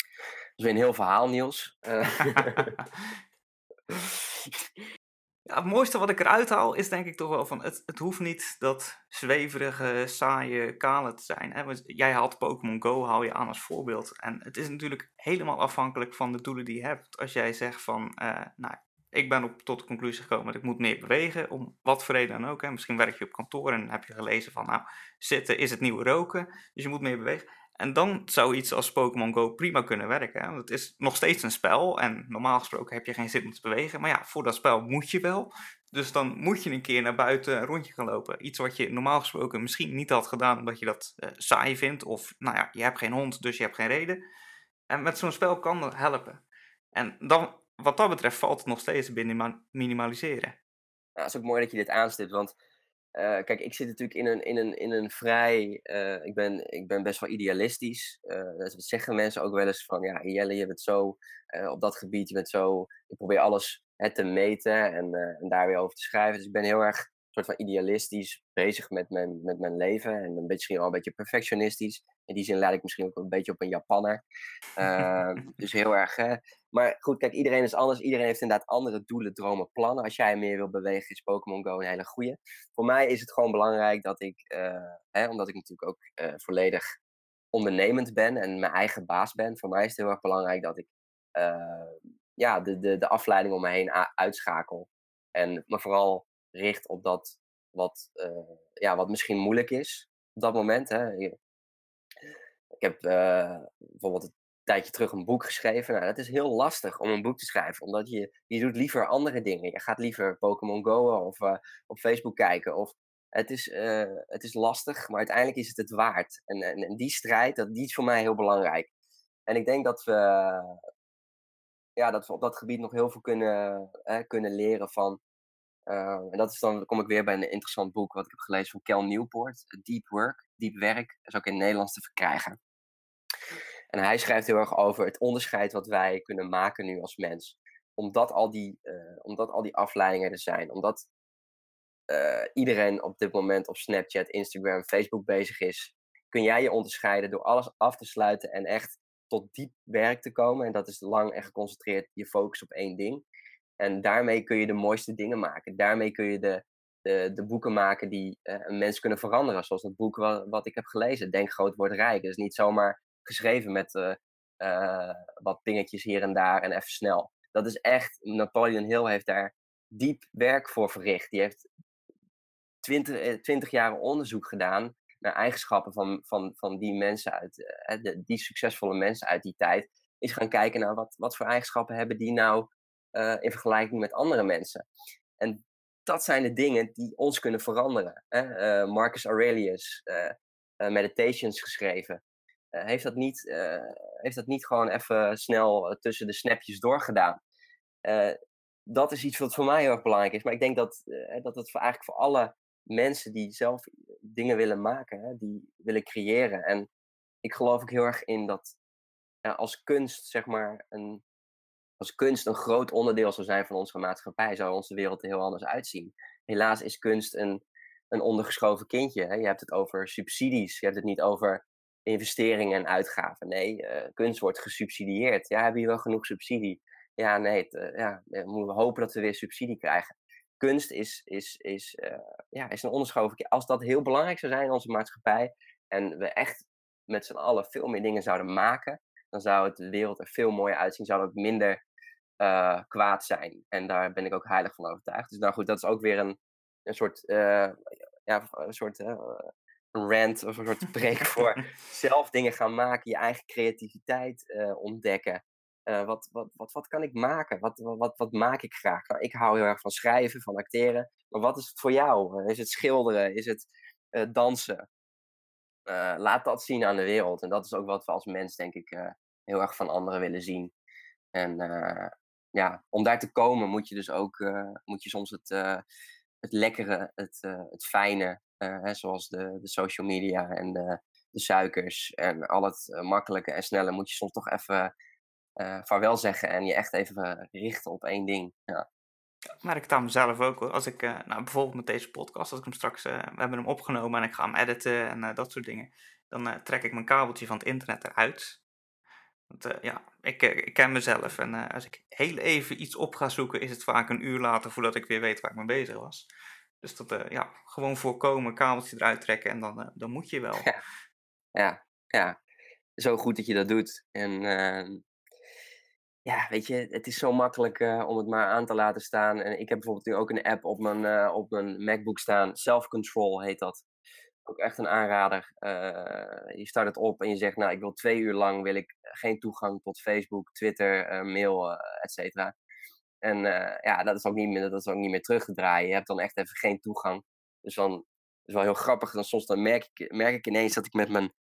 Dat is weer een heel verhaal, Niels. (laughs) Het mooiste wat ik eruit haal is denk ik toch wel van, het, het hoeft niet dat zweverige, saaie, kale te zijn. Hè? Jij haalt Pokémon Go, haal je aan als voorbeeld. En het is natuurlijk helemaal afhankelijk van de doelen die je hebt. Als jij zegt van, uh, nou, ik ben op, tot de conclusie gekomen dat ik moet meer bewegen, om wat voor reden dan ook. Hè. Misschien werk je op kantoor en heb je gelezen van, nou, zitten is het nieuwe roken, dus je moet meer bewegen. En dan zou iets als Pokémon Go prima kunnen werken. Hè? Want het is nog steeds een spel en normaal gesproken heb je geen zin om te bewegen. Maar ja, voor dat spel moet je wel. Dus dan moet je een keer naar buiten een rondje gaan lopen. Iets wat je normaal gesproken misschien niet had gedaan omdat je dat uh, saai vindt. Of nou ja, je hebt geen hond, dus je hebt geen reden. En met zo'n spel kan dat helpen. En dan wat dat betreft valt het nog steeds binnen minimaliseren. Ja, het is ook mooi dat je dit aanstipt, want uh, kijk, ik zit natuurlijk in een, in een, in een vrij. Uh, ik, ben, ik ben best wel idealistisch. Uh, dat zeggen mensen ook wel eens van: ja, Jelle, je bent zo op dat gebied, je bent zo. Ik probeer alles hè, te meten en, en daar weer over te schrijven. Dus ik ben heel erg soort van idealistisch bezig met mijn, met mijn leven. En een beetje, misschien wel een beetje perfectionistisch. In die zin leid ik misschien ook een beetje op een Japanner. Uh, (laughs) dus heel erg. Hè. Maar goed, kijk, iedereen is anders. Iedereen heeft inderdaad andere doelen, dromen, plannen. Als jij meer wil bewegen, is Pokémon Go een hele goede. Voor mij is het gewoon belangrijk dat ik, uh, hè, omdat ik natuurlijk ook uh, volledig ondernemend ben en mijn eigen baas ben. Voor mij is het heel erg belangrijk dat ik ja, de, de, de afleiding om me heen uitschakel. En me vooral richt op dat wat, uh, ja, wat misschien moeilijk is op dat moment. Hè. Ik heb uh, bijvoorbeeld een tijdje terug een boek geschreven. Nou, dat is heel lastig om een boek te schrijven, omdat je, je doet liever andere dingen. Je gaat liever Pokémon Go of uh, op Facebook kijken. Of, het, is, het is lastig, maar uiteindelijk is het het waard. En, en, en, die strijd, dat, die is voor mij heel belangrijk. En ik denk dat we, ja, dat we op dat gebied nog heel veel kunnen, kunnen leren van uh, en dat is dan, kom ik weer bij een interessant boek wat ik heb gelezen van Cal Newport, Deep Work, Diep Werk, is ook in het Nederlands te verkrijgen. En hij schrijft heel erg over het onderscheid wat wij kunnen maken nu als mens. Omdat al die, uh, omdat al die afleidingen er zijn, omdat uh, iedereen op dit moment op Snapchat, Instagram, Facebook bezig is, kun jij je onderscheiden door alles af te sluiten en echt tot diep werk te komen. En dat is lang en geconcentreerd je focus op één ding. En daarmee kun je de mooiste dingen maken. Daarmee kun je de, de, de boeken maken die uh, een mens kunnen veranderen. Zoals dat boek wat, ik heb gelezen, Denk groot, word rijk. Is niet zomaar geschreven met uh, uh, wat dingetjes hier en daar en even snel. Dat is echt, Napoleon Hill heeft daar diep werk voor verricht. Die heeft twintig, twintig jaar onderzoek gedaan naar eigenschappen van, van, van die mensen uit, die succesvolle mensen uit die tijd. Is gaan kijken naar wat, wat voor eigenschappen hebben die nou uh, in vergelijking met andere mensen. En dat zijn de dingen die ons kunnen veranderen. Hè? Uh, Marcus Aurelius, uh, Meditations geschreven. heeft, dat niet, heeft dat niet gewoon even snel tussen de snapjes doorgedaan. dat is iets wat voor mij heel erg belangrijk is. Maar ik denk dat, dat het eigenlijk voor alle mensen die zelf dingen willen maken, hè, die willen creëren. En ik geloof ook heel erg in dat als kunst, zeg maar, een, als kunst een groot onderdeel zou zijn van onze maatschappij, zou onze wereld er heel anders uitzien. Helaas is kunst een, een ondergeschoven kindje. Hè? Je hebt het over subsidies, je hebt het niet over investeringen en uitgaven. Nee, uh, kunst wordt gesubsidieerd. Ja, hebben je wel genoeg subsidie? Ja, nee, uh, ja, we moeten hopen dat we weer subsidie krijgen. Kunst is, is, is, uh, ja, is een onderschoven Als dat heel belangrijk zou zijn in onze maatschappij en we echt met z'n allen veel meer dingen zouden maken, dan zou het de wereld er veel mooier uitzien. Zou het minder uh, kwaad zijn. En daar ben ik ook heilig van overtuigd. Dus nou goed, dat is ook weer een, een soort, uh, ja, een soort uh, rant of een soort (laughs) preek voor zelf dingen gaan maken, je eigen creativiteit ontdekken. wat, wat, wat, wat kan ik maken? Wat, wat, wat maak ik graag? Nou, ik hou heel erg van schrijven, van acteren. Maar wat is het voor jou? Is het schilderen? Is het dansen? laat dat zien aan de wereld. En dat is ook wat we als mens, denk ik, heel erg van anderen willen zien. En ja, om daar te komen moet je dus ook uh, moet je soms het, uh, het lekkere, het, uh, het fijne, hè, zoals de, de social media en de, de suikers en al het makkelijke en snelle, moet je soms toch even vaarwel zeggen en je echt even richten op één ding. Ja. Ik merk het mezelf ook. Als ik, uh, nou, bijvoorbeeld met deze podcast, als ik hem straks, uh, we hebben hem opgenomen en ik ga hem editen en uh, dat soort dingen, dan trek ik mijn kabeltje van het internet eruit. Want ja, ik, ik, ken mezelf en als ik heel even iets op ga zoeken, is het vaak een uur later voordat ik weer weet waar ik mee bezig was. Dus dat, ja, gewoon voorkomen, kabeltje eruit trekken en dan, dan moet je wel. Ja. ja, ja. Zo goed dat je dat doet. En ehm, ja, weet je, het is zo makkelijk om het maar aan te laten staan. En ik heb bijvoorbeeld nu ook een app op mijn, op mijn MacBook staan. Self-control heet dat. Ook echt een aanrader. Uh, je start het op en je zegt, nou, ik wil twee uur lang wil ik geen toegang tot Facebook, Twitter, mail, et cetera. En ja, dat is, ook niet meer, dat is ook niet meer terug te draaien. Je hebt dan echt even geen toegang. Dus dan is wel heel grappig. Dan soms dan merk ik, merk ik ineens dat ik met mijn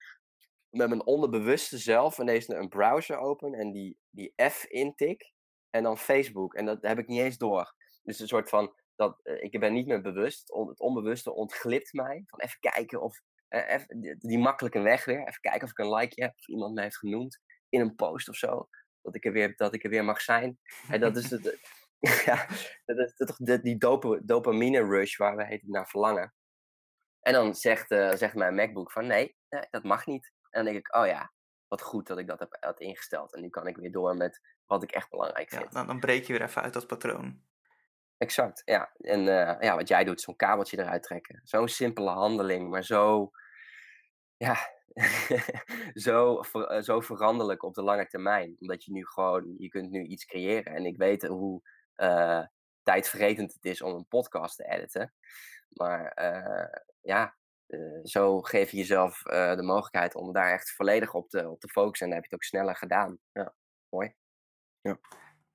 met mijn onderbewuste zelf ineens een browser open en die, die F intik en dan Facebook. En dat heb ik niet eens door. Dus een soort van, dat, uh, ik ben niet meer bewust. het onbewuste ontglipt mij. Van even kijken of, uh, even, die, die, makkelijke weg weer. Even kijken of ik een like heb of iemand mij heeft genoemd in een post of zo. Dat ik er weer, dat ik er weer mag zijn. En dat is het, (laughs) (laughs) ja, dat is toch die dopamine rush waar we het naar verlangen. En dan zegt, uh, zegt mijn MacBook van nee, nee, dat mag niet. En dan denk ik, oh ja, wat goed dat ik dat heb had ingesteld. En nu kan ik weer door met wat ik echt belangrijk vind. Ja, dan, dan breek je weer even uit dat patroon. Exact, ja. En uh, ja, wat jij doet, zo'n kabeltje eruit trekken. Zo'n simpele handeling, maar zo, ja, (laughs) zo, ver, zo veranderlijk op de lange termijn. Omdat je nu gewoon, je kunt nu iets creëren. En ik weet hoe uh, tijdvergetend het is om een podcast te editen. Maar ja, zo geef je jezelf de mogelijkheid om daar echt volledig op te, op te focussen. En dan heb je het ook sneller gedaan. Ja, mooi. Ja.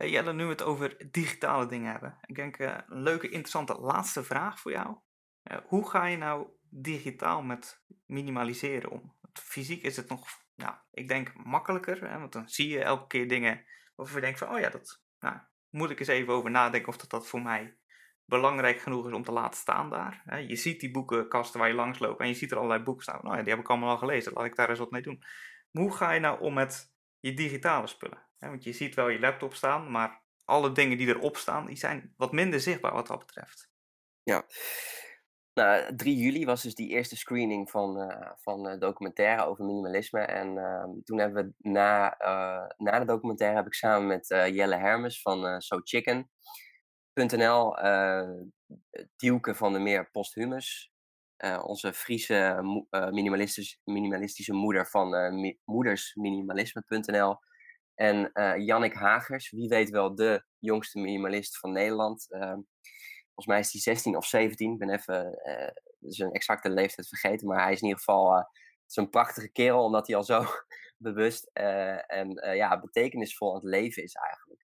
Hey Jelle, nu we het over digitale dingen hebben. Ik denk uh, een leuke, interessante laatste vraag voor jou. hoe ga je nou digitaal met minimaliseren om? Fysiek is het nog, nou, ik denk makkelijker. Hè, want dan zie je elke keer dingen waarvan je denkt van, oh ja, dat nou, moet ik eens even over nadenken of dat, dat voor mij belangrijk genoeg is om te laten staan daar. Je ziet die boekenkasten waar je langs loopt en je ziet er allerlei boeken staan. Nou ja, die heb ik allemaal al gelezen, laat ik daar eens wat mee doen. Maar hoe ga je nou om met je digitale spullen? Want je ziet wel je laptop staan, maar alle dingen die erop staan, die zijn wat minder zichtbaar wat dat betreft. Ja. Nou, 3 juli was dus die eerste screening van, uh, van uh, documentaire over minimalisme. En uh, toen hebben we na, uh, na de documentaire heb ik samen met Jelle Hermes van So Chicken .nl, van de Meer Posthumus. Onze Friese uh, minimalistisch, minimalistische moeder van mi moedersminimalisme.nl. En Jannik Hagers, wie weet wel de jongste minimalist van Nederland. Ehm, volgens mij is hij 16 of 17. Ik ben even zijn exacte leeftijd vergeten. Maar hij is in ieder geval zo'n prachtige kerel, omdat hij al zo (laughs) bewust en ja, betekenisvol aan het leven is eigenlijk.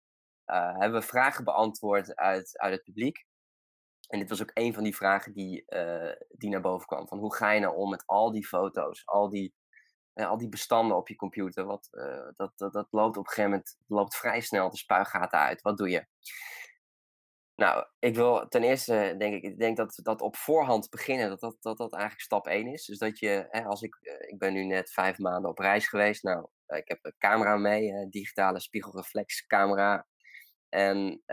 Uh, hebben we vragen beantwoord uit, uit het publiek. En dit was ook een van die vragen die, uh, die naar boven kwam. Van hoe ga je nou om met al die foto's, al die, al die bestanden op je computer? Wat, dat, dat, dat loopt op een gegeven moment loopt vrij snel de spuigaten uit. Wat doe je? Nou, ik wil ten eerste, denk ik, ik denk dat, dat op voorhand beginnen, dat dat, dat, dat eigenlijk stap 1 is. Dus dat je, hè, als ik, ik ben nu net vijf maanden op reis geweest. Nou, ik heb een camera mee, een digitale spiegelreflexcamera. En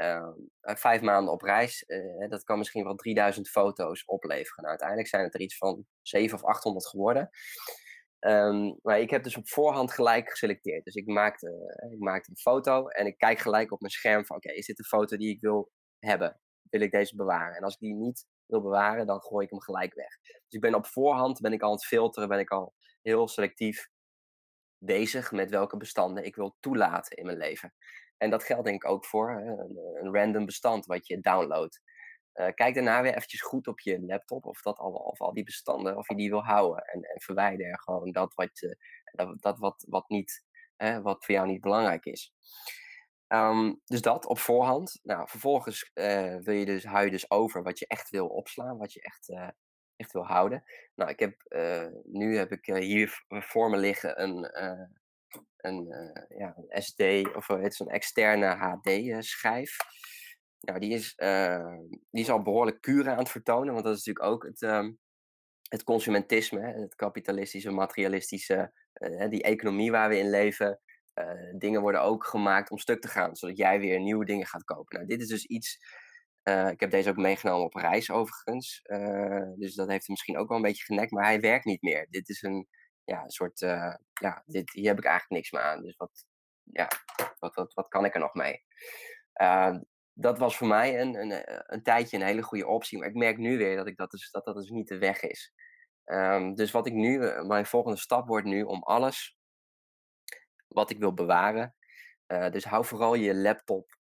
vijf maanden op reis, dat kan misschien wel 3000 foto's opleveren. Nou, uiteindelijk zijn het er iets van 700 of 800 geworden. Um, maar ik heb dus op voorhand gelijk geselecteerd. Dus ik maakte, ik maakte een foto en ik kijk gelijk op mijn scherm van... oké, is dit de foto die ik wil hebben? Wil ik deze bewaren? En als ik die niet wil bewaren, dan gooi ik hem gelijk weg. Dus ik ben op voorhand ben ik al aan het filteren, ben ik al heel selectief bezig met welke bestanden ik wil toelaten in mijn leven. En dat geldt denk ik ook voor een, een random bestand wat je downloadt. Uh, kijk daarna weer eventjes goed op je laptop of, dat al, of al die bestanden, of je die wil houden. En, en verwijder gewoon dat, wat, dat, dat wat, wat, niet, wat voor jou niet belangrijk is. Um, dus dat op voorhand. Nou, vervolgens uh, wil je dus, hou je dus over wat je echt wil opslaan, wat je echt, echt wil houden. Nou, ik heb, nu heb ik hier voor me liggen een, een, ja, een SD of het is een externe HD-schijf. Nou, die is, uh, die is al behoorlijk kuren aan het vertonen, want dat is natuurlijk ook het, um, het consumentisme, het kapitalistische, materialistische, uh, die economie waar we in leven. dingen worden ook gemaakt om stuk te gaan, zodat jij weer nieuwe dingen gaat kopen. Nou, dit is dus iets Eh, ik heb deze ook meegenomen op reis overigens. Eh, dus dat heeft hem misschien ook wel een beetje genekt. Maar hij werkt niet meer. Dit is een, ja, een soort... eh, ja, dit, hier heb ik eigenlijk niks meer aan. Dus wat, ja, wat, wat, wat kan ik er nog mee? Eh, dat was voor mij een, een, eh, een tijdje een hele goede optie. Maar ik merk nu weer dat ik dat, dus, dat, dat dus niet de weg is. Ehm, dus wat ik nu... eh, mijn volgende stap wordt nu om alles wat ik wil bewaren... eh, dus hou vooral je laptop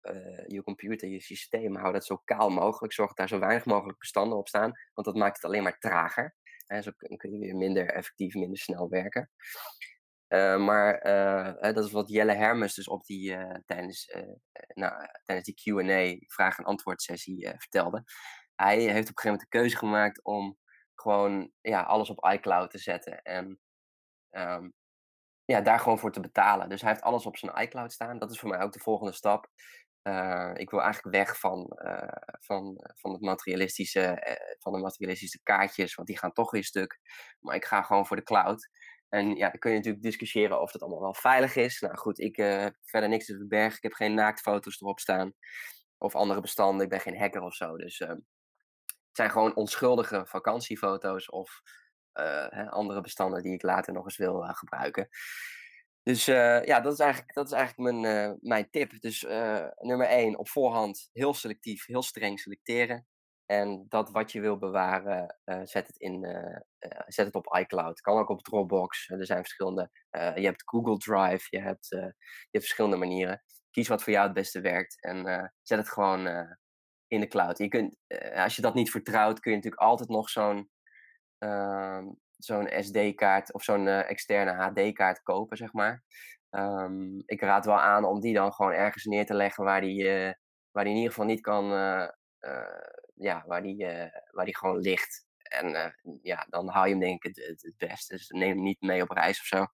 je computer, je systeem, hou dat zo kaal mogelijk. Zorg dat daar zo weinig mogelijk bestanden op staan, want dat maakt het alleen maar trager. En zo kun je weer minder effectief, minder snel werken. Eh, maar eh, hè, dat is wat Jelle Hermes dus op die, eh, tijdens, eh, eh, nou, tijdens die Q&A, vraag- en antwoord sessie eh, vertelde. Hij heeft op een gegeven moment de keuze gemaakt om gewoon ja, alles op iCloud te zetten. En ehm, ja, daar gewoon voor te betalen. Dus hij heeft alles op zijn iCloud staan. Dat is voor mij ook de volgende stap. Eh, ik wil eigenlijk weg van, eh, van, van, het materialistische, eh, van de materialistische kaartjes, want die gaan toch weer stuk. Maar ik ga gewoon voor de cloud. En ja, dan kun je natuurlijk discussiëren of dat allemaal wel veilig is. Nou goed, ik eh, heb verder niks te verbergen. Ik heb geen naaktfoto's erop staan. Of andere bestanden. Ik ben geen hacker of zo. Dus ehm, het zijn gewoon onschuldige vakantiefoto's of eh, andere bestanden die ik later nog eens wil eh, gebruiken. Dus ja, dat is eigenlijk, dat is eigenlijk mijn, mijn tip. Dus nummer één, op voorhand heel selectief, heel streng selecteren. En dat wat je wil bewaren, eh, zet, het in, eh, eh, zet het op iCloud. Kan ook op Dropbox. Er zijn verschillende. je hebt Google Drive, je hebt, je verschillende manieren. Kies wat voor jou het beste werkt en zet het gewoon in de cloud. Je kunt, als je dat niet vertrouwt, kun je natuurlijk altijd nog zo'n ehm, zo'n SD-kaart of zo'n externe HD-kaart kopen, zeg maar. Ehm, ik raad wel aan om die dan gewoon ergens neer te leggen waar die, waar die in ieder geval niet kan, ja, waar die, eh, waar die gewoon ligt. En eh, ja, dan haal je hem denk ik het, het, het best. Dus neem hem niet mee op reis of zo.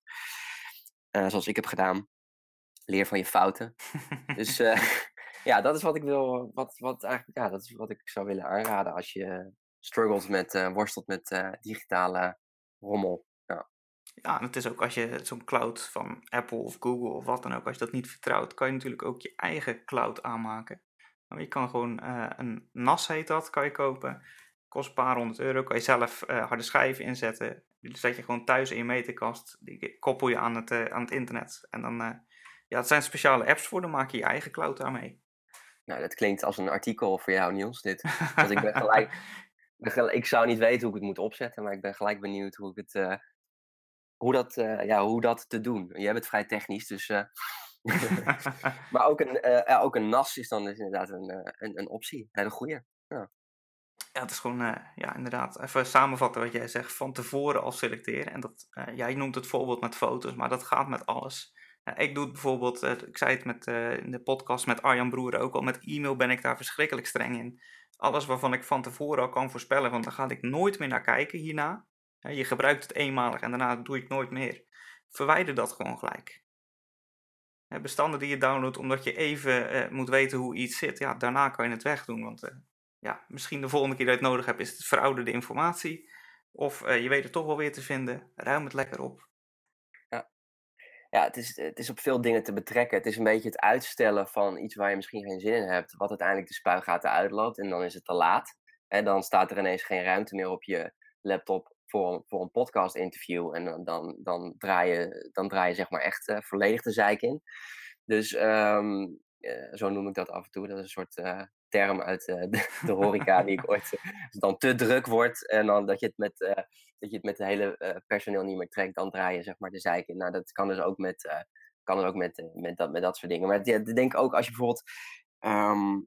Eh, zoals ik heb gedaan. Leer van je fouten. dus (laughs) (laughs) ja, dat is wat ik wil. Wat, wat eigenlijk, ja, dat is wat ik zou willen aanraden als je struggelt met, worstelt met digitale rommel. Ja, en het is ook als je zo'n cloud van Apple of Google of wat dan ook, als je dat niet vertrouwt, kan je natuurlijk ook je eigen cloud aanmaken. Je kan gewoon eh, een NAS heet dat, kan je kopen. Kost een paar honderd euro, kan je zelf eh, harde schijven inzetten. Die zet je gewoon thuis in je meterkast, die koppel je aan het, eh, aan het internet. En dan, ja, het zijn speciale apps voor, dan maak je je eigen cloud daarmee. Nou, dat klinkt als een artikel voor jou, Niels. Dit. (laughs) Want ik ben gelijk. ik zou niet weten hoe ik het moet opzetten, maar ik ben gelijk benieuwd hoe ik het. hoe, dat, ja, hoe dat te doen. Jij bent vrij technisch, dus. (laughs) maar ook een, eh, ja, ook een NAS is dan dus inderdaad een, eh, een, een optie. Hele goeie. Ja, het is gewoon, eh, ja, inderdaad, even samenvatten wat jij zegt, van tevoren al selecteren. En dat, jij noemt het voorbeeld met foto's, maar dat gaat met alles. Ja, ik doe het bijvoorbeeld, ik zei het met, in de podcast met Arjan Broer ook al, met e-mail ben ik daar verschrikkelijk streng in. Alles waarvan ik van tevoren al kan voorspellen, want daar ga ik nooit meer naar kijken hierna. Je gebruikt het eenmalig en daarna doe ik het nooit meer. Verwijder dat gewoon gelijk. Bestanden die je downloadt omdat je even eh, moet weten hoe iets zit, ja, daarna kan je het wegdoen, want... eh, ja, misschien de volgende keer dat je het nodig hebt, is het verouderde informatie. Of eh, je weet het toch wel weer te vinden. Ruim het lekker op. Ja, het is, het is op veel dingen te betrekken. Het is een beetje het uitstellen van iets waar je misschien geen zin in hebt, wat uiteindelijk de spuigaten uitloopt en dan is het te laat. En dan staat er ineens geen ruimte meer op je laptop voor, voor een podcast interview en dan, dan, draai, je, dan draai je zeg maar echt eh, volledig de zeik in. Dus ehm, eh, zo noem ik dat af en toe. Dat is een soort eh, term uit de, (laughs) de horeca die ik ooit... als het dan te druk wordt en dan dat je het met, dat je het met het hele personeel niet meer trekt, dan draai je zeg maar de zeik in. Nou, dat kan dus ook met, kan ook met, met, dat, met dat soort dingen. Maar ja, ik denk ook als je bijvoorbeeld... ehm,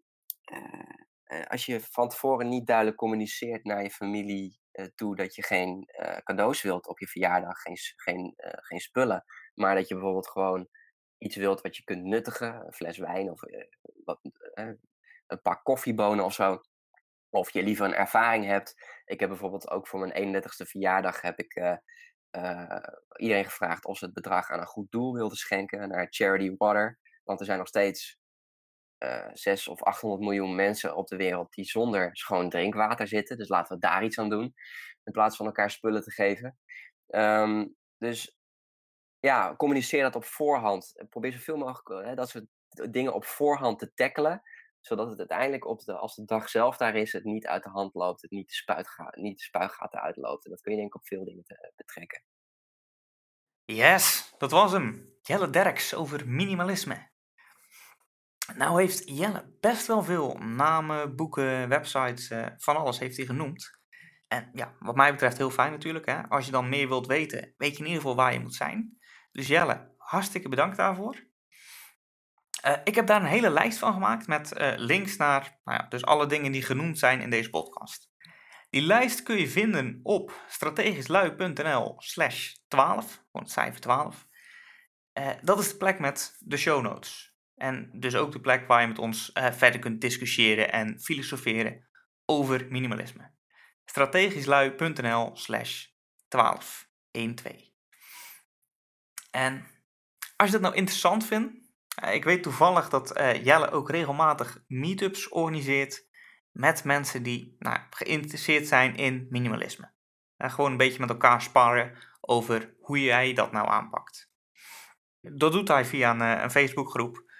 eh, eh, als je van tevoren niet duidelijk communiceert naar je familie toe dat je geen eh, cadeaus wilt op je verjaardag, geen, geen, eh, geen spullen, maar dat je bijvoorbeeld gewoon iets wilt wat je kunt nuttigen, een fles wijn of eh, wat, eh, een paar koffiebonen of zo. Of je liever een ervaring hebt. Ik heb bijvoorbeeld ook voor mijn 31ste verjaardag heb ik eh, eh, iedereen gevraagd of ze het bedrag aan een goed doel wilden schenken naar Charity Water. Want er zijn nog steeds eh 6 of 800 miljoen mensen op de wereld die zonder schoon drinkwater zitten. Dus laten we daar iets aan doen. In plaats van elkaar spullen te geven. Ehm, dus ja, communiceer dat op voorhand. Probeer zoveel mogelijk hè, dat soort dingen op voorhand te tackelen. Zodat het uiteindelijk op de, als de dag zelf daar is, het niet uit de hand loopt, het niet de, spuitga niet de spuigaten uitloopt. En dat kun je denk ik op veel dingen te, betrekken. Yes, dat was hem. Jelle Derks over minimalisme. Nou heeft Jelle best wel veel namen, boeken, websites, uh, van alles heeft hij genoemd. En ja, wat mij betreft heel fijn natuurlijk. Hè? Als je dan meer wilt weten, weet je in ieder geval waar je moet zijn. Dus Jelle, hartstikke bedankt daarvoor. Uh, ik heb daar een hele lijst van gemaakt met uh, links naar nou ja, dus alle dingen die genoemd zijn in deze podcast. Die lijst kun je vinden op strategischlui.nl slash 12, gewoon het cijfer 12. Uh, dat is de plek met de show notes. En dus ook de plek waar je met ons verder kunt discussiëren en filosoferen over minimalisme strategischlui.nl slash 12. 1, 2. En als je dat nou interessant vindt, eh, ik weet toevallig dat uh, Jelle ook regelmatig meetups organiseert met mensen die nou, geïnteresseerd zijn in minimalisme. Gewoon een beetje met elkaar sparren over hoe jij dat nou aanpakt. Dat doet hij via een, een Facebookgroep.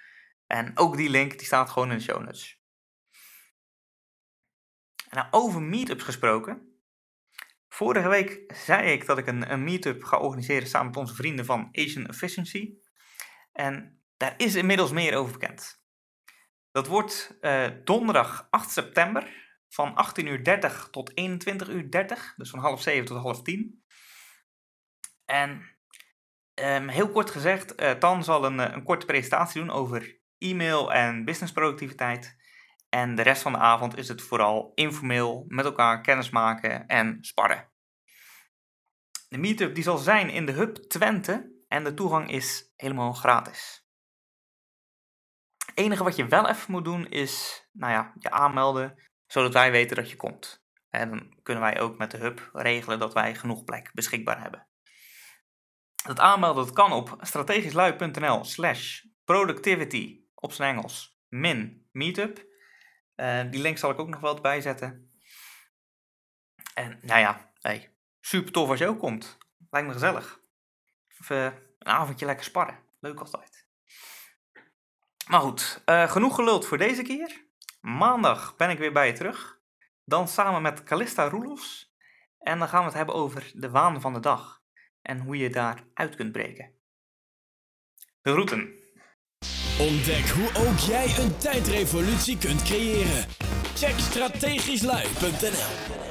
En ook die link die staat gewoon in de show notes. Nou, over meetups gesproken. Vorige week zei ik dat ik een, een meetup ga organiseren samen met onze vrienden van Asian Efficiency. En daar is inmiddels meer over bekend. Dat wordt uh, donderdag 8 september van 18.30 tot 21.30 dus van half 7 tot half 10. En um, heel kort gezegd, uh, Tan zal een, een korte presentatie doen over e-mail en businessproductiviteit. En de rest van de avond is het vooral informeel met elkaar kennismaken en sparren. De meetup die zal zijn in de Hub Twente en de toegang is helemaal gratis. Het enige wat je wel even moet doen is nou ja, je aanmelden, zodat wij weten dat je komt. En dan kunnen wij ook met de Hub regelen dat wij genoeg plek beschikbaar hebben. Dat aanmelden dat kan op strategischlui.nl slash productivity op zijn Engels min meetup. Uh, die link zal ik ook nog wel erbij zetten. En nou ja, hey, super tof als je ook komt. Lijkt me gezellig. Even een avondje lekker sparren. Leuk altijd. Maar goed, uh, genoeg geluld voor deze keer. Maandag ben ik weer bij je terug. Dan samen met Calista Roelofs. En dan gaan we het hebben over de waan van de dag. En hoe je daar uit kunt breken. De groeten. Ontdek hoe ook jij een tijdrevolutie kunt creëren. Check strategischlui.nl